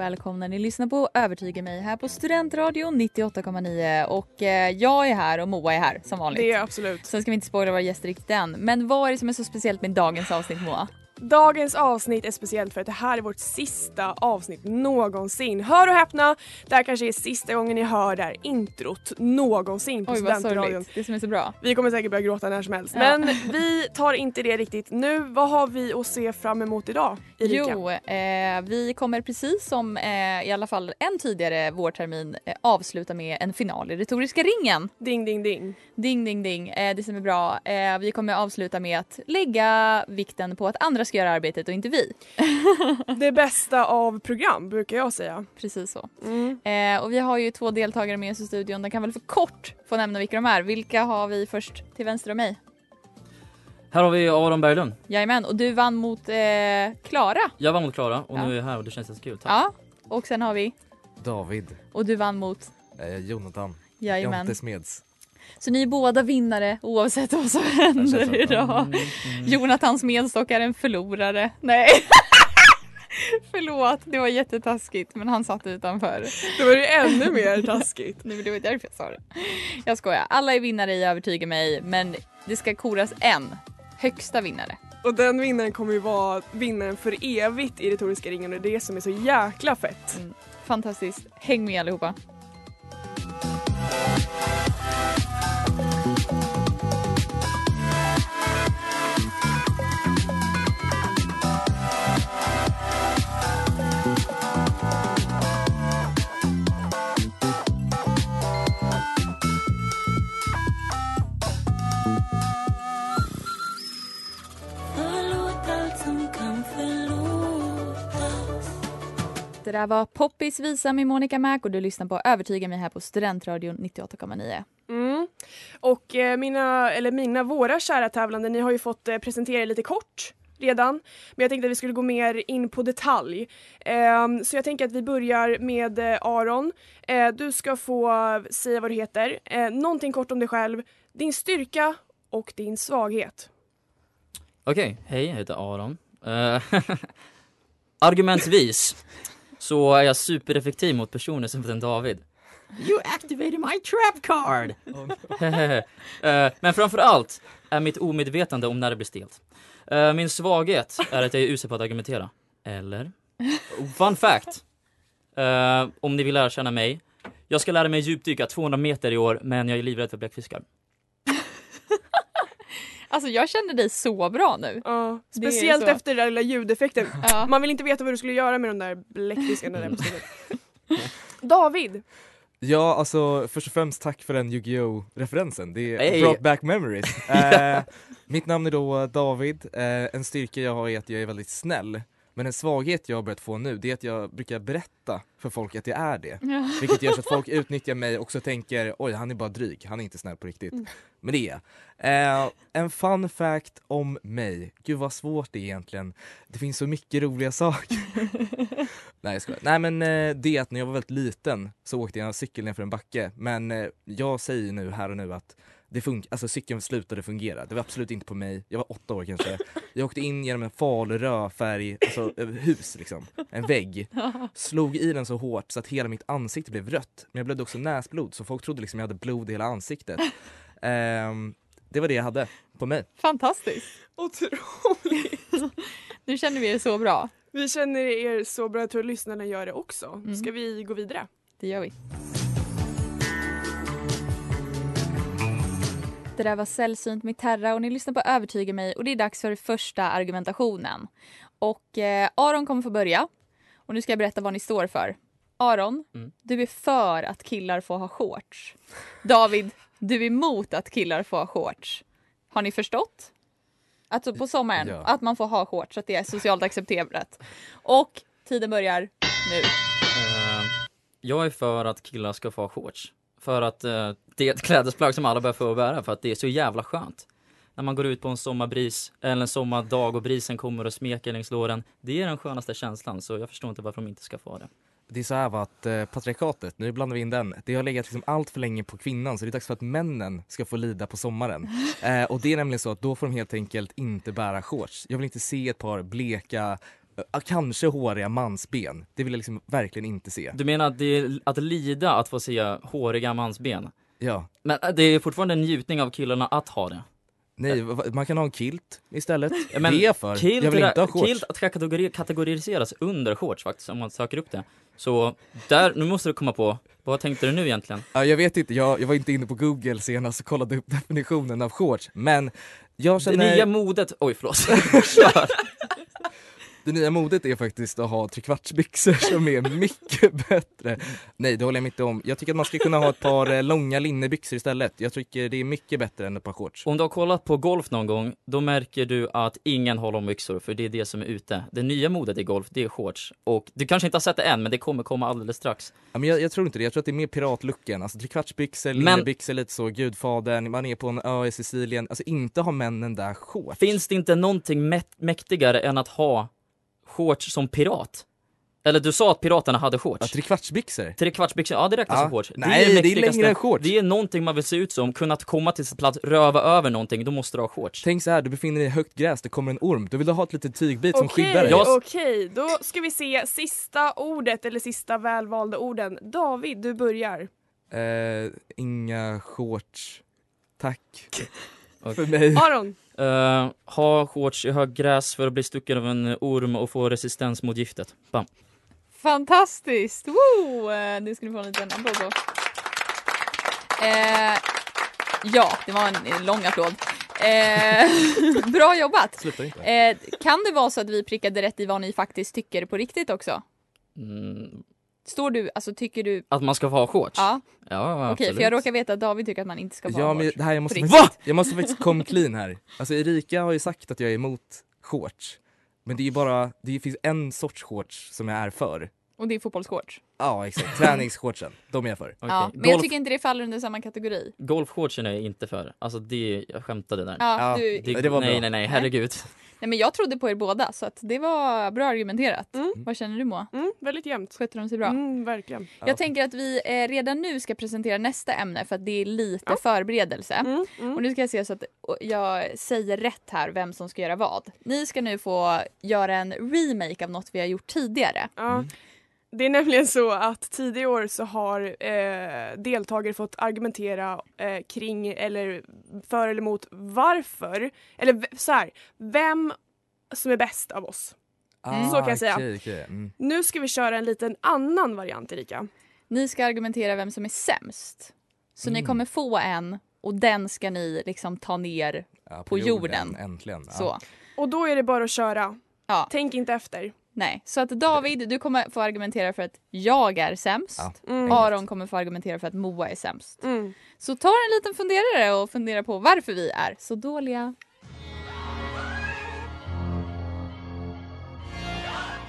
Och välkomna. Ni lyssnar på Övertyga mig här på Studentradion 98,9 och eh, jag är här och Moa är här som vanligt. Det är absolut. Sen ska vi inte spoila våra gäster riktigt än. Men vad är det som är så speciellt med dagens avsnitt Moa? Dagens avsnitt är speciellt för att det här är vårt sista avsnitt någonsin. Hör och häpna, det här kanske är sista gången ni hör det här introt någonsin på Oj Studentradion. Det som är så bra. Vi kommer säkert börja gråta när som helst. Ja. Men vi tar inte det riktigt nu. Vad har vi att se fram emot idag, Erika? Jo, eh, vi kommer precis som eh, i alla fall en tidigare vårtermin eh, avsluta med en final i retoriska ringen. Ding, ding, ding. Ding ding ding, eh, det som är bra. Eh, vi kommer avsluta med att lägga vikten på att andra ska göra arbetet och inte vi. Det bästa av program brukar jag säga. Precis så. Mm. Eh, och vi har ju två deltagare med oss i studion. De kan väl för kort få nämna vilka de är. Vilka har vi först till vänster om mig? Här har vi Aron Berglund. Jajamän, och du vann mot eh, Klara. Jag vann mot Klara och Ja. nu är jag här och det känns jättekul. Tack. Ja, och sen har vi, David, och du vann mot eh, Jonathan, Jajamän. Jonte Smeds. Så ni är båda vinnare oavsett vad som händer så. idag. Mm, Jonathans medstock är en förlorare. Nej. Förlåt, det var jättetaskigt men han satt utanför. Det var ju ännu mer taskigt. Nej, men det var därför jag sa det. Jag skojar. Alla är vinnare i Övertyga mig men det ska koras en högsta vinnare. Och den vinnaren kommer ju vara vinnaren för evigt i retoriska ringen och det är det som är så jäkla fett. Mm. Fantastiskt. Häng med allihopa. Det där var Poppis visa med Monica Mac och du lyssnar på Övertyga mig här på Studentradion 98,9. Mm. Och eh, mina, eller mina, våra kära tävlande, ni har ju fått eh, presentera er lite kort redan. Men jag tänkte att vi skulle gå mer in på detalj. Ehm, så jag tänker att vi börjar med eh, Aron. Eh, du ska få säga vad du heter, eh, någonting kort om dig själv, din styrka och din svaghet. Okej, hej jag heter Aron. Eh, argumentvis så är jag supereffektiv mot personer som heter David. You activated my trap card! Eh, men framför allt är mitt omedvetande om när det blir stelt. Eh, min svaghet är att jag är usel på att argumentera. Eller? Fun fact! Eh, om ni vill lära känna mig. Jag ska lära mig djupdyka 200 meter i år men jag är livrädd för bläckfiskar. Alltså jag känner dig så bra nu. Ja, speciellt så. efter den där lilla ljudeffekten. Ja. Man vill inte veta vad du skulle göra med de där bläckfiskarna där på slutet. David, Ja, alltså först och främst tack för den Yu-Gi-Oh referensen. Det Hey. brought back memories. Eh, mitt namn är då David. Eh, en styrka jag har är att jag är väldigt snäll. Men en svaghet jag har börjat få nu, det är att jag brukar berätta för folk att jag är det. Ja. Vilket gör så att folk utnyttjar mig och så tänker oj han är bara dryg, han är inte snäll på riktigt. Men det är jag. Eh, En fun fact om mig, gud vad svårt det är egentligen. Det finns så mycket roliga saker. Nej jag skojar. Nej men eh, det är att när jag var väldigt liten så åkte jag cykel ner för en backe. Men eh, jag säger nu här och nu att det fun- alltså cykeln slutade fungera. Det var absolut inte på mig. Jag var åtta år kanske. Jag åkte in genom en faluröd färg, alltså hus liksom. En vägg. Slog i den så hårt så att hela mitt ansikte blev rött. Men jag blödde också näsblod så folk trodde liksom jag hade blod i hela ansiktet. Ehm, det var det jag hade på mig. Fantastiskt. otroligt. Nu känner vi er så bra. Vi känner er så bra, jag tror lyssnarna gör det också. Mm. Ska vi gå vidare? Det gör vi. Det där var Sällsynt med Terra och ni lyssnar på Övertyga mig och det är dags för första argumentationen. Och eh, Aron kommer få börja. Och nu ska jag berätta vad ni står för. Aron, Mm. du är för att killar får ha shorts. David, du är emot att killar får ha shorts. Har ni förstått? Alltså på sommaren, Ja. att man får ha shorts, att det är socialt accepterat. Och tiden börjar nu. Eh, jag är för att killar ska få ha shorts. För att eh, det är ett klädesplagg som alla bör få bära för att det är så jävla skönt. När man går ut på en sommarbris eller en sommardag och brisen kommer och smeker längs låren. Det är den skönaste känslan så jag förstår inte varför de inte ska få det. Det är så här att eh, patriarkatet, nu blandar vi in den, det har legat liksom allt för länge på kvinnan så det är dags för att männen ska få lida på sommaren. Eh, och det är nämligen så att då får de helt enkelt inte bära shorts. Jag vill inte se ett par bleka, kanske håriga mansben. Det vill jag liksom verkligen inte se. Du menar att det är att lida att få se håriga mansben? Ja. Men eh, det är fortfarande en njutning av killarna att ha det. Nej, man kan ha en kilt istället. Men det för. Kilt, jag vill inte ha shorts. kilt att kategori, kategoriseras under shorts faktiskt om man söker upp det. Så där, nu måste du komma på, vad tänkte du nu egentligen? Ja, jag vet inte, jag, jag var inte inne på google senast och kollade upp definitionen av shorts. Men jag Det känner... nya modet, oj förlåt. Det nya modet är faktiskt att ha trekvartsbyxor som är mycket bättre. Nej, det håller jag inte om. Jag tycker att man ska kunna ha ett par eh, långa linnebyxor istället. Jag tycker det är mycket bättre än ett par shorts. Om du har kollat på golf någon gång, då märker du att ingen håller om byxor, för det är det som är ute. Det nya modet i golf, det är shorts. Och du kanske inte har sett det än, men det kommer komma alldeles strax. Ja, men jag, jag tror inte det, jag tror att det är mer piratlooken. Alltså trekvartsbyxor, Men- linnebyxor, lite så, Gudfadern, man är på en ö i Sicilien. Alltså inte ha männen där shorts. Finns det inte någonting mä- mäktigare än att ha shorts som pirat? Eller du sa att piraterna hade Ja, shorts? trekvartsbyxor? Trekvartsbyxor, ja det räknas Ja. som shorts. Nej, det är mäktigaste. längre än shorts. Det är någonting man vill se ut som, kunnat komma till sin plats, röva över någonting, då måste du ha shorts. Tänk så här, du befinner dig i högt gräs, det kommer en orm. Du vill ha ett litet tygbit som Okej, skyddar dig. Jag- okej, då ska vi se sista ordet eller sista välvalda orden. David, du börjar. Eh, inga shorts. Tack. Okej. För mig. Aron, Eh, ha shorts i höggräs för att bli stucken av en orm och få resistens mot giftet. Bam. Fantastiskt! Woo! Eh, Nu ska ni få en liten applåd på. Eh, ja, det var en lång applåd. Eh, bra jobbat! Eh, kan det vara så att vi prickade rätt i vad ni faktiskt tycker på riktigt också? Mm, Står du, alltså tycker du... att man ska få ha shorts? Ja, ja okej, för jag råkar veta att David tycker att man inte ska få Ja ha men shorts. det här jag måste, faktiskt, riktigt. jag måste faktiskt komma clean här. Alltså Erika har ju sagt att jag är emot shorts. Men det är ju bara, det finns en sorts shorts som jag är för. Och det är fotbollsshorts. Ja exakt, träningsshortsen. De är jag för. Okej. Ja, men jag Golf, tycker inte det faller under samma kategori. Golfshortsen är jag inte för. Alltså det, jag skämtade där. Ja, Ja, du, Det, det var nej, bra. nej, nej, herregud. nej, men jag trodde på er båda så att det var bra argumenterat. Mm. Vad känner du Moa? mm, väldigt jämnt. Skötte de sig bra? Mm, verkligen. Ja. Jag tänker att vi eh, redan nu ska presentera nästa ämne för att det är lite Ja. förberedelse. Mm, mm. Och nu ska jag se så att jag säger rätt här vem som ska göra vad. Ni ska nu få göra en remake av något vi har gjort tidigare. Det är nämligen så att tidigare år så har eh, deltagare fått argumentera eh, kring eller för eller emot varför, eller så här, vem som är bäst av oss. Ah, Så kan jag säga. okej, okej. Mm. Nu ska vi köra en liten annan variant Erika. Ni ska argumentera vem som är sämst. Så ni Mm. kommer få en och den ska ni liksom ta ner. Ja, På jorden. Äntligen. Ja. Så. Och då är det bara att köra. Ja, Tänk inte efter. Nej. Så att David, du kommer få argumentera för att jag är sämst. Ja. Mm. Aron kommer få argumentera för att Moa är sämst. Mm. Så ta en liten funderare och fundera på varför vi är så dåliga.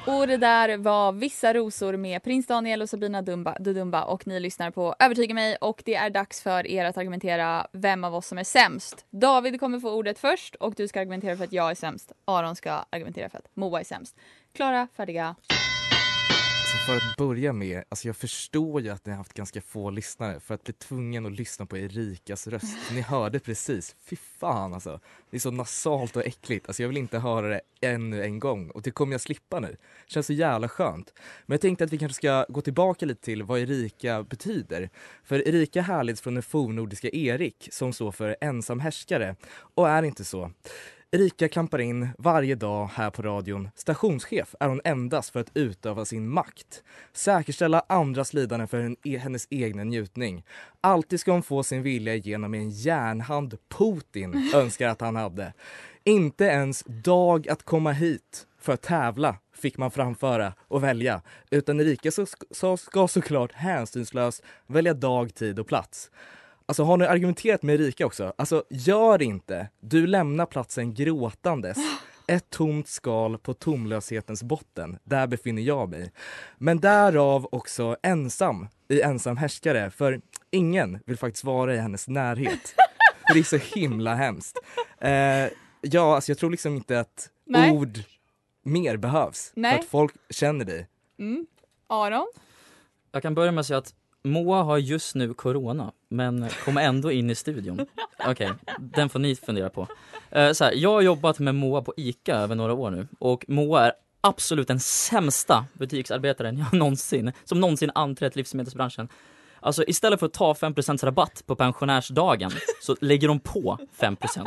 Och det där var Vissa rosor med Prins Daniel och Sabina Dumba, Dudumba och ni lyssnar på Övertyga mig och det är dags för er att argumentera vem av oss som är sämst. David kommer få ordet först och du ska argumentera för att jag är sämst. Aron ska argumentera för att Moa är sämst. Klara, färdiga alltså för att börja med, alltså jag förstår ju att ni har haft ganska få lyssnare för att bli tvungen att lyssna på Erikas röst. Ni hörde precis, fy fan alltså. Det är så nasalt och äckligt, alltså jag vill inte höra det ännu en gång och det kommer jag slippa nu. Det Känns så jävla skönt. Men jag tänkte att vi kanske ska gå tillbaka lite till vad Erika betyder. För Erika härleds från den fornnordiska Erik som står för ensam härskare och är inte så. Erika klampar in varje dag här på radion. Stationschef är hon endast för att utöva sin makt. Säkerställa andras lidande för e- hennes egna njutning. Alltid ska hon få sin vilja igenom med en järnhand Putin önskar att han hade. Inte ens dag att komma hit för att tävla fick man framföra och välja. Utan Erika så, ska såklart hänsynslöst välja dag, tid och plats. Alltså har ni argumenterat med Erika också? Alltså gör inte. Du lämnar platsen gråtandes. Ett tomt skal på tomlöshetens botten. Där befinner jag mig. Men därav också ensam i ensam härskare. För ingen vill faktiskt vara i hennes närhet. För det är så himla hemskt. Eh, ja, alltså jag tror liksom inte att Nej. ord mer behövs. Nej. För att folk känner dig. Mm. Aron? Jag kan börja med att säga att Moa har just nu corona, men kommer ändå in i studion. Okej, den får ni fundera på. Eh, så här, jag har jobbat med Moa på ICA över några år nu och Moa är absolut den sämsta butiksarbetaren jag någonsin, som någonsin anträtt livsmedelsbranschen. Alltså istället för att ta 5% rabatt på pensionärsdagen så lägger de på 5%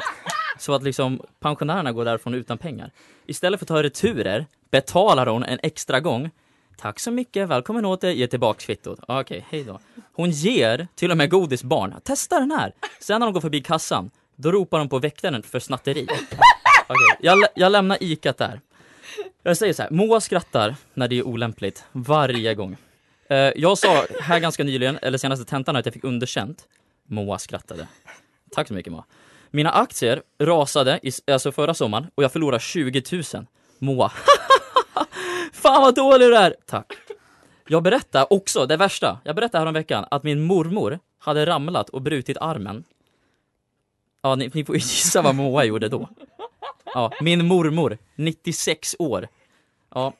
så att liksom pensionärerna går därifrån utan pengar. Istället för att ta returer betalar hon en extra gång Tack så mycket, välkommen åter, ge tillbaka kvittot. Okej, hej då. Hon ger till och med godisbarn. Testa den här! Sen när de går förbi kassan, då ropar de på väktaren för snatteri. Okay, jag, lä- jag lämnar ikat där. Jag säger så här, Moa skrattar när det är olämpligt, varje gång. Eh, jag sa här ganska nyligen, eller senaste tentan, att jag fick underkänt. Moa skrattade. Tack så mycket Moa. Mina aktier rasade i, alltså förra sommaren och jag förlorade 20 000. Moa. Fan vad dålig du är! Tack. Jag berättade också, det värsta, jag berättade häromveckan att min mormor hade ramlat och brutit armen. Ja, ni, ni får gissa vad Moa gjorde då. Ja, min mormor, 96 år. Ja.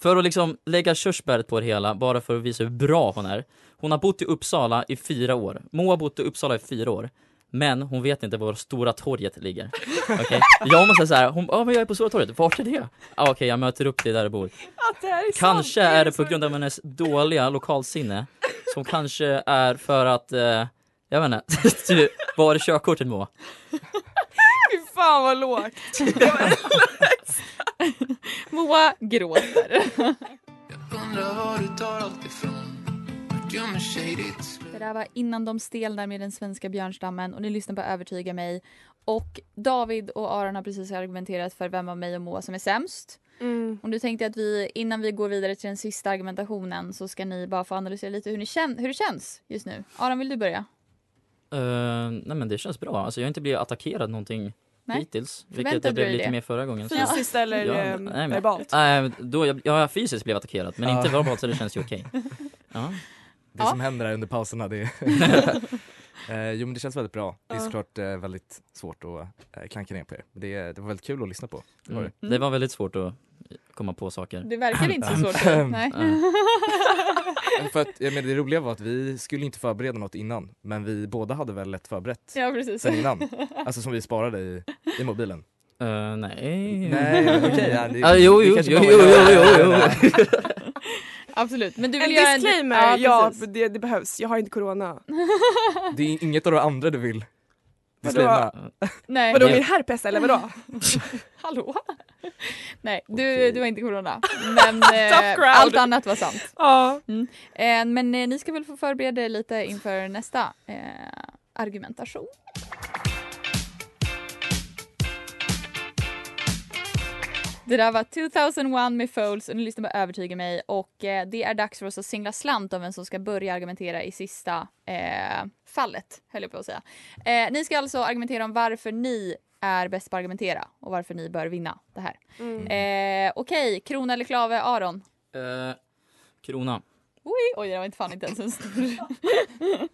För att liksom lägga körsbäret på det hela, bara för att visa hur bra hon är. Hon har bott i Uppsala i fyra år. Moa har bott i Uppsala i fyra år. Men hon vet inte var Stora torget ligger. Okej? Jag måste säga hon, ja men jag är på Stora torget, vart är det? Ja, Okej, jag möter upp dig där du bor. Att det här är Kanske sant, är det på grund av hennes dåliga lokalsinne Som kanske är för att, eh, jag vet inte, du, var är körkortet Moa? Fy fan vad lågt. Moa gråter. Undrar var du tar allt ifrån Det där var Innan de stelnar med den svenska björnstammen och ni lyssnar på Övertyga mig. Och David och Aron har precis argumenterat för vem av mig och Moa som är sämst. Mm. Och nu tänkte jag att vi innan vi går vidare till den sista argumentationen så ska ni bara få analysera lite hur, ni känn- hur det känns just nu. Aron vill du börja? Eh, nej men det känns bra, alltså jag har inte blivit attackerad någonting Nej. hittills Vilket jag blev lite det? mer förra gången så. Fysiskt eller Ja, eh, nej, men- verbalt? Nej, då jag, jag fysiskt blev attackerad men inte verbalt så det känns ju okej Ja, Det Ja. som händer här under pauserna, det eh, Jo men det känns väldigt bra. Det är såklart eh, väldigt svårt att eh, klanka ner på er. Det, det var väldigt kul att lyssna på. Det var mm. det. det var väldigt svårt att komma på saker Det verkar inte så svårt. Nej. För att, jag menar, det roliga var att vi skulle inte förbereda något innan, men vi båda hade väl ett förberett Ja precis. sen innan. Alltså som vi sparade i, i mobilen. Eh, nej Nej, okej. ja, det- Ah, jo, jo, jo, jo, jo, jo, jo. Absolut. Men du En vill göra disclaimer, ja, precis. det, det behövs. Jag har inte corona. Det är inget av det andra du vill. Vadå? Disclaima. Nej. Vadå Det- min herpes eller vadå? Hallå? Nej, du, du har inte corona. Men eh, allt annat var sant. Ja. Eh, men eh, ni ska väl få förbereda er lite inför nästa eh, argumentation. Det där var 2001 med Foles och ni lyssnar på Övertyga mig och eh, det är dags för oss att singla slant om vem som ska börja argumentera i sista eh, fallet, höll jag på att säga. Eh, ni ska alltså argumentera om varför ni är bäst på att argumentera och varför ni bör vinna det här. Mm. Eh, Okej, krona eller klave, Aron? Eh, Krona Oj, oj, det var inte fan inte ens en stor.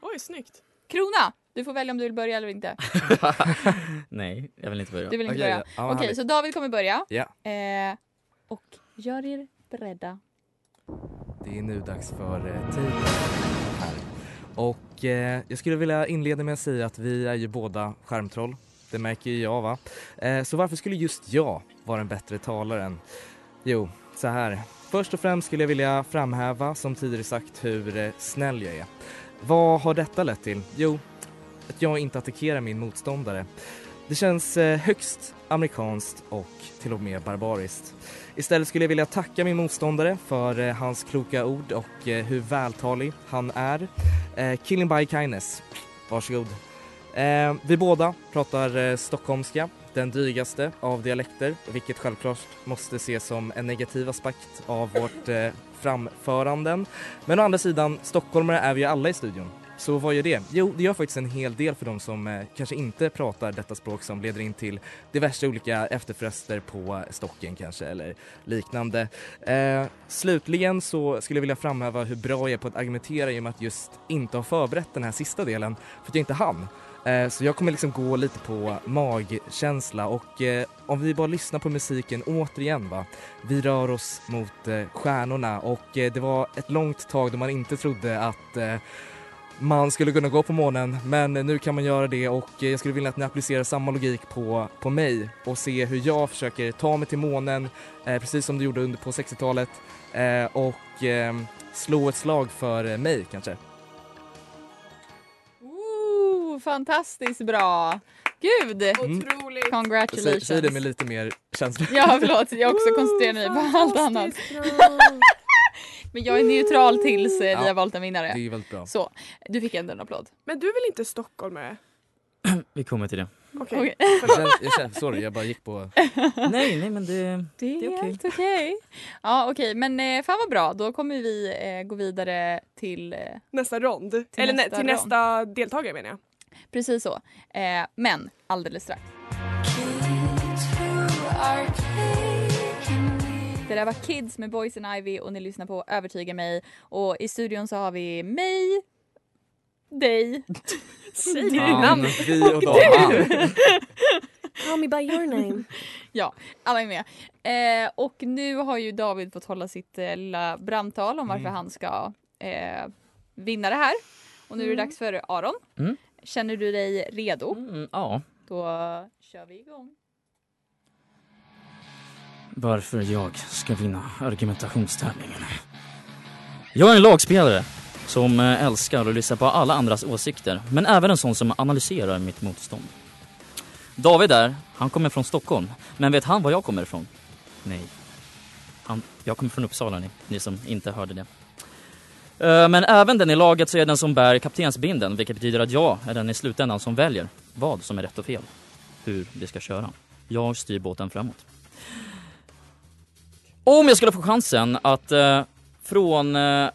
Oj, snyggt. Krona! Du får välja om du vill börja eller inte. Nej, jag vill inte börja Du vill inte Okej, börja? ja, Okej, härligt. så David kommer börja. Ja, Eh, och gör er beredda. det är nu dags för eh, tiden här. Och eh, jag skulle vilja inleda med att säga att vi är ju båda skärmtroll. Det märker ju jag va. Eh, så varför skulle just jag vara en bättre talare än? Jo, så här. Först och främst skulle jag vilja framhäva, som tidigare sagt, hur eh, snäll jag är. Vad har detta lett till? Jo, att jag inte attackerar min motståndare. Det känns eh, högst amerikanskt och till och med barbariskt. Istället skulle jag vilja tacka min motståndare för eh, hans kloka ord och eh, hur vältalig han är. Killing by kindness. Varsågod. Vi båda pratar stockholmska, den drygaste av dialekter, vilket självklart måste ses som en negativ aspekt av vårt framföranden. Men å andra sidan, stockholmare är vi ju alla i studion. Så vad gör det? Jo, det gör faktiskt en hel del för de som eh, kanske inte pratar detta språk som leder in till diverse olika efterfester på stocken kanske eller liknande. Eh, slutligen så skulle jag vilja framhäva hur bra jag är på att argumentera i och med att just inte ha förberett den här sista delen för att jag inte hann. Eh, Så jag kommer liksom gå lite på magkänsla och eh, om vi bara lyssnar på musiken återigen va. Vi rör oss mot eh, stjärnorna och eh, det var ett långt tag då man inte trodde att eh, man skulle kunna gå på månen men nu kan man göra det och jag skulle vilja att ni applicerar samma logik på, på mig och se hur jag försöker ta mig till månen eh, precis som du gjorde under på 60-talet eh, och eh, slå ett slag för mig kanske. Ooh, fantastiskt bra! Gud! Otroligt. Säg, Congratulations! säg det med lite mer känsla. Ja förlåt, jag också koncentrerar mig på allt annat. Men jag är neutral tills eh, vi har valt en Det vinnare. är väldigt bra. Så, du fick ändå en applåd. Men du är väl inte stockholmare? Vi kommer till det. Okej. Okej. Jag känner, jag känner, sorry, jag bara gick på... nej, nej men det... Det är, Det är okej. helt okej. Ja okej, men eh, fan vad bra. Då kommer vi eh, gå vidare till eh, Nästa rond. Eller nästa nästa till rond. nästa deltagare menar jag. precis så. Eh, men alldeles strax. Det där var Kids med Boys and Ivy och ni lyssnar på Övertyga mig. Och i studion så har vi mig, dig, Säg ditt namn. Vi och dem. Call me by your name. Ja, alla är med. Eh, och nu har ju David fått hålla sitt eh, lilla brandtal om varför Mm. han ska eh, vinna det här. Och nu är det Mm. dags för Aron. Mm. Känner du dig redo? Mm, ja. Då kör vi igång. Varför jag ska vinna argumentationstävlingen. Jag är en lagspelare som eh, älskar att lyssna på alla andras åsikter, men även en sån som analyserar mitt motstånd. David där, han kommer från Stockholm, men vet han var jag kommer ifrån? Nej. Han, jag kommer från Uppsala, ni, ni som inte hörde det. Eh, men även den i laget så är den som bär kaptensbinden, vilket betyder att jag är den i slutändan som väljer vad som är rätt och fel. Hur vi ska köra. Jag styr båten framåt. Om jag skulle få chansen att eh, från eh,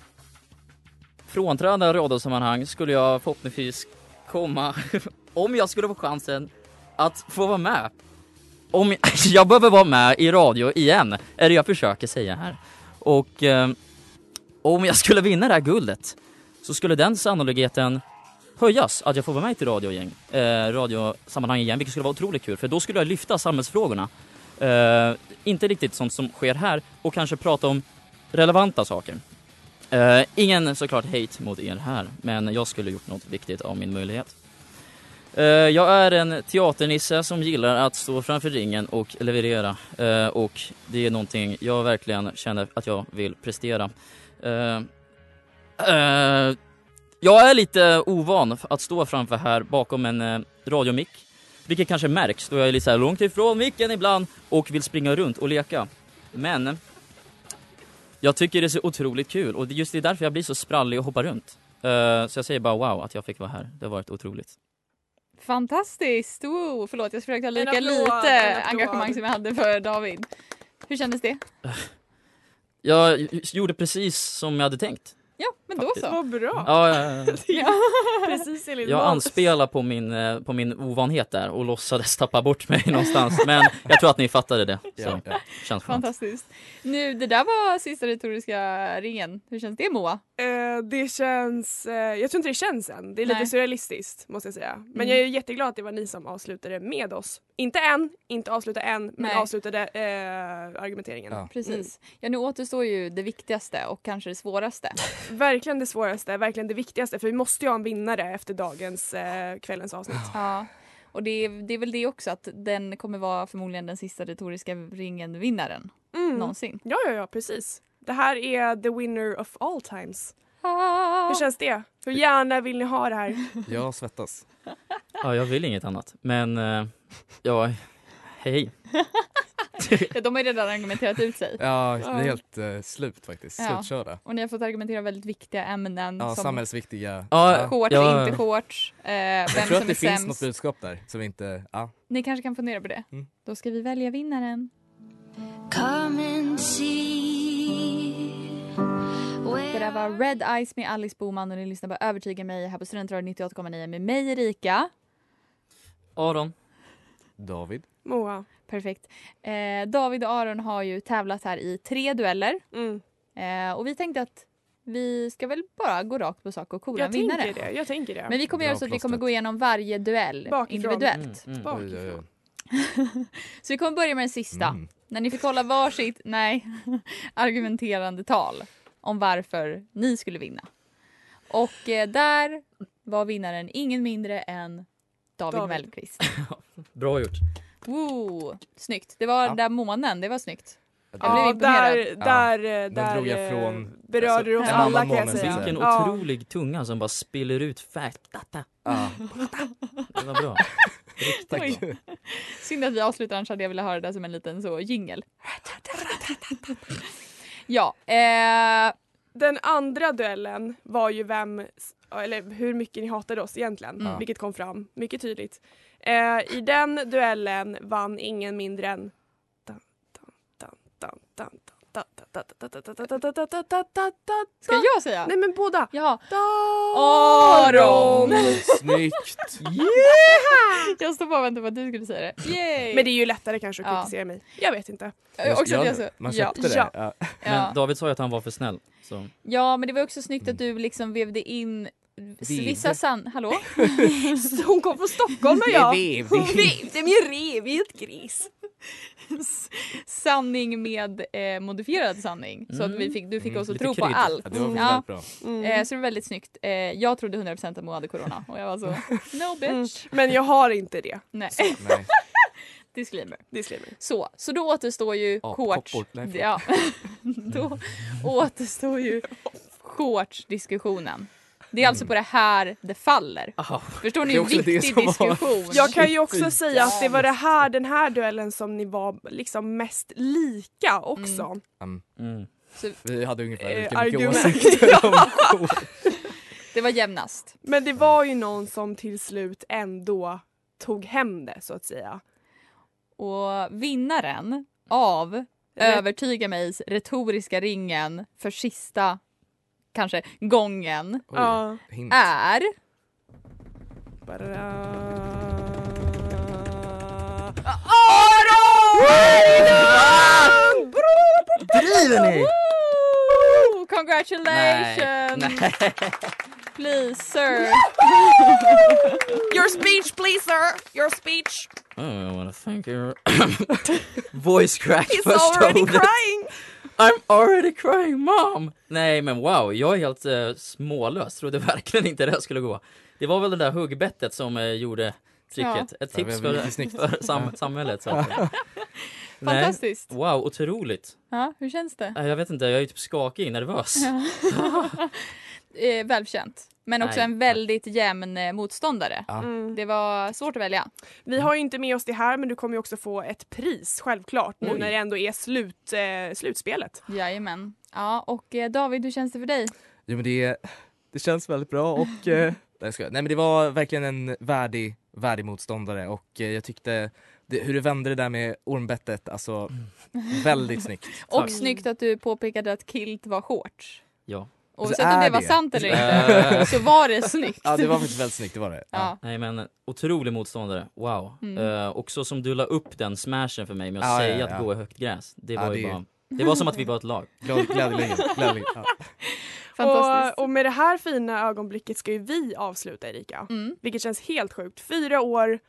frånträda radiosammanhang skulle jag förhoppningsvis komma, om jag skulle få chansen att få vara med. Om jag jag behöver vara med i radio igen, är det jag försöker säga här. Och eh, om jag skulle vinna det här guldet så skulle den sannolikheten höjas att jag får vara med i radiogäng, eh, radiosammanhang igen, vilket skulle vara otroligt kul för då skulle jag lyfta samhällsfrågorna. Uh, inte riktigt sånt som sker här och kanske prata om relevanta saker. Uh, ingen såklart hate mot er här, men jag skulle gjort något viktigt av min möjlighet. Uh, jag är en teaternisse som gillar att stå framför ringen och leverera och det är någonting jag verkligen känner att jag vill prestera. Jag är lite ovan att stå framför här bakom en radiomick, vilket kanske märks då jag är lite så här långt ifrån micken ibland och vill springa runt och leka. Men jag tycker det är så otroligt kul och just det är därför jag blir så sprallig och hoppar runt. Eh, så jag säger bara wow att jag fick vara här. Det har varit otroligt. Fantastiskt! Wow, förlåt, jag försökte ha lika applåd, lite engagemang som jag hade för David. Hur kändes det? Jag gjorde precis som jag hade tänkt. Ja, men då så. Vad bra. Ja, ja, ja. Ja. Precis enligt Jag anspelar på min, eh, på min ovanhet där och låtsades tappa bort mig någonstans. Men jag tror att ni fattade det. Så Ja, ja. känns skönt. Fantastiskt. Nu, det där var sista retoriska ringen. Hur känns det Moa? Eh, det känns, eh, jag tror inte det känns än. Det är lite Nej. surrealistiskt måste jag säga. Men Mm. jag är jätteglad att det var ni som avslutade med oss. Inte än, inte avslutade än, men Nej. avslutade eh, argumenteringen. Ja. Precis. Ja, nu återstår ju det viktigaste och kanske det svåraste. Verkligen det svåraste, verkligen det viktigaste för vi måste ju ha en vinnare efter dagens eh, kvällens avsnitt. Ja. Och det är, det är väl det också att den kommer vara förmodligen den sista retoriska ringen-vinnaren Mm. någonsin. Ja, ja, ja, precis. Det här är the winner of all times. Ah. Hur känns det? Hur gärna vill ni ha det här? Jag svettas. Ja, jag vill inget annat. Men, eh, ja, hej. Ja, de har ju redan argumenterat ut sig. Ja, det är helt eh, slut faktiskt. Ja. Slutkörda. Och ni har fått argumentera väldigt viktiga ämnen Ja, som samhällsviktiga. Ja, shorts, Ja. inte shorts, eh, Jag vem tror som att det är finns sämst. något budskap där som vi inte, ja. Ni kanske kan fundera på det. Mm. Då ska vi välja vinnaren. Come and see Det där var Red Eyes med Alice Boman och ni lyssnar på Övertyga mig här på Studentradion 98,9 med mig Erika. Aron. David. Moa. Perfekt. Eh, David och Aron har ju tävlat här i tre dueller Mm. eh, och vi tänkte att vi ska väl bara gå rakt på sak och kolla en Jag vinnare. tänker det. Jag tänker det. Men vi kommer Bra göra så att vi kommer gå igenom varje duell Bakifrån. individuellt. Mm, mm. Bakifrån. Så vi kommer börja med den sista. Mm. När ni fick hålla varsitt, nej, argumenterande tal om varför ni skulle vinna. Och eh, där var vinnaren ingen mindre än David, David. Mellqvist. Bra gjort. Woo, snyggt. Det var Ja. där månen, det var snyggt. Det Jag blev Ja, imponerad. där, där, eh, där drog jag eh, från- berörde du oss alltså, alla kan jag säga. Vilken Ja. otrolig tunga som bara spiller ut fakta. Ja. Det var bra. Tack. Oj. Synd att vi avslutar, annars hade jag velat höra det som en liten så jingel. Ja, eh, Den andra duellen var ju vem, eller hur mycket ni hatade oss egentligen, Mm. vilket kom fram mycket tydligt. Eh, I den duellen vann ingen mindre än ska jag säga? Nej men båda! Ja, Aron! Snyggt! jag står bara och väntar på att du skulle säga det. Yay! Men det är ju lättare kanske att Ja. kritisera mig. Jag vet inte. Eh, också jag så, Man köpte det. Ja. Ja. Ja. Men David sa ju att han var för snäll. Så. ja, men det var också snyggt att du liksom vävde in Vevde. vissa san... Hallå? Hon kom från Stockholm och jag. Det Hon vevde. med rev i ett gris. sanning med eh, modifierad sanning. Så att vi fick, du fick Mm, oss att lite tro på krydd. allt. Ja, det var Ja. bra. Mm. Eh, så det var väldigt snyggt. Eh, jag trodde 100% att Mo hade corona och jag var så no bitch. Men jag har inte det. Nej, Nej. disclaimer. Disclaimer. Så, så då återstår ju Ja, shorts. ja. då återstår ju shorts-diskussionen. Det är alltså på det här det faller. Ah, Förstår ni Det är hur viktig som var- diskussion? Jag kan ju också säga att det var det här, den här duellen som ni var liksom mest lika också. mm. Vi hade ungefär Eh, lika mycket argument. åsikter om. Det var jämnast. Men det var ju någon som till slut ändå tog hem det så att säga. Och vinnaren av Övertyga mig retoriska ringen för sista kanske gången Oj, Ja. hint. är Driver ni? Woo! Congratulations! Nej. Please sir. Your speech please sir! Your speech! Oh, I wanna thank you. Voice crack He's already crying! I'm already crying mom! Nej men wow, jag är helt uh, smålös. Trodde verkligen inte det skulle gå. Det var väl det där huggbettet som eh, gjorde tricket. Ett tips för, för sam samhället. Så. att. Nej. Fantastiskt. Wow, otroligt. Ja, hur känns det? Nej, Jag vet inte, jag är typ skakig, nervös. Eh, välförtjänt. Men också Nej, en väldigt jämn eh, motståndare. Ja. Mm. Det var svårt att välja. Vi har ju inte med oss det här men du kommer ju också få ett pris självklart nu Oj. när det ändå är slut, eh, slutspelet. Jajamän. Ja, och eh, David, hur känns det för dig? Jo men det, det känns väldigt bra och eh, nej, men det var verkligen en värdig, värdig motståndare och eh, jag tyckte det, hur du vände det där med ormbettet, alltså väldigt snyggt. Och Tack. snyggt att du påpekade att kilt var shorts. Ja. Oavsett Alltså, om är det var det? sant eller inte så var det snyggt. Ja det var faktiskt väldigt snyggt, det var det. Ja. Nej men otrolig motståndare, wow. Mm. Eh, också som du la upp den smashen för mig med att Ja, säga ja, att ja. gå i högt gräs. Det Ja, var ju det bara, det var som att vi var ett lag. Glädjeligen, glädjeligen. Ja. Fantastiskt. Och, och med det här fina ögonblicket ska ju vi avsluta Erika. Mm. Vilket känns helt sjukt. Fyra år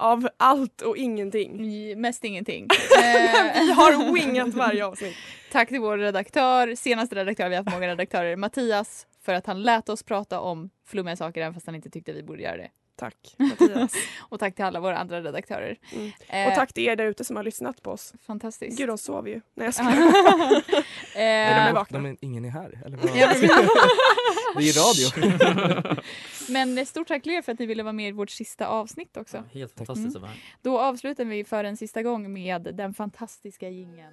av allt och ingenting. I- Mest ingenting. Vi har wingat varje avsnitt. Tack till vår redaktör, senaste redaktör, vi har haft många redaktörer, Mattias, för att han lät oss prata om flummiga saker även fast han inte tyckte vi borde göra det. Tack Mattias. Och tack till alla våra andra redaktörer. Mm. Eh, Och tack till er där ute som har lyssnat på oss. Fantastiskt. Gud de sov ju. Nej jag Ja. skojar. Eh, är vakna. Nej, men ingen är här. Eller vad? Det är radio. Men stort tack till er för att ni ville vara med i vårt sista avsnitt också. Ja, helt fantastiskt att vara här. Då avslutar vi för en sista gång med den fantastiska jingeln.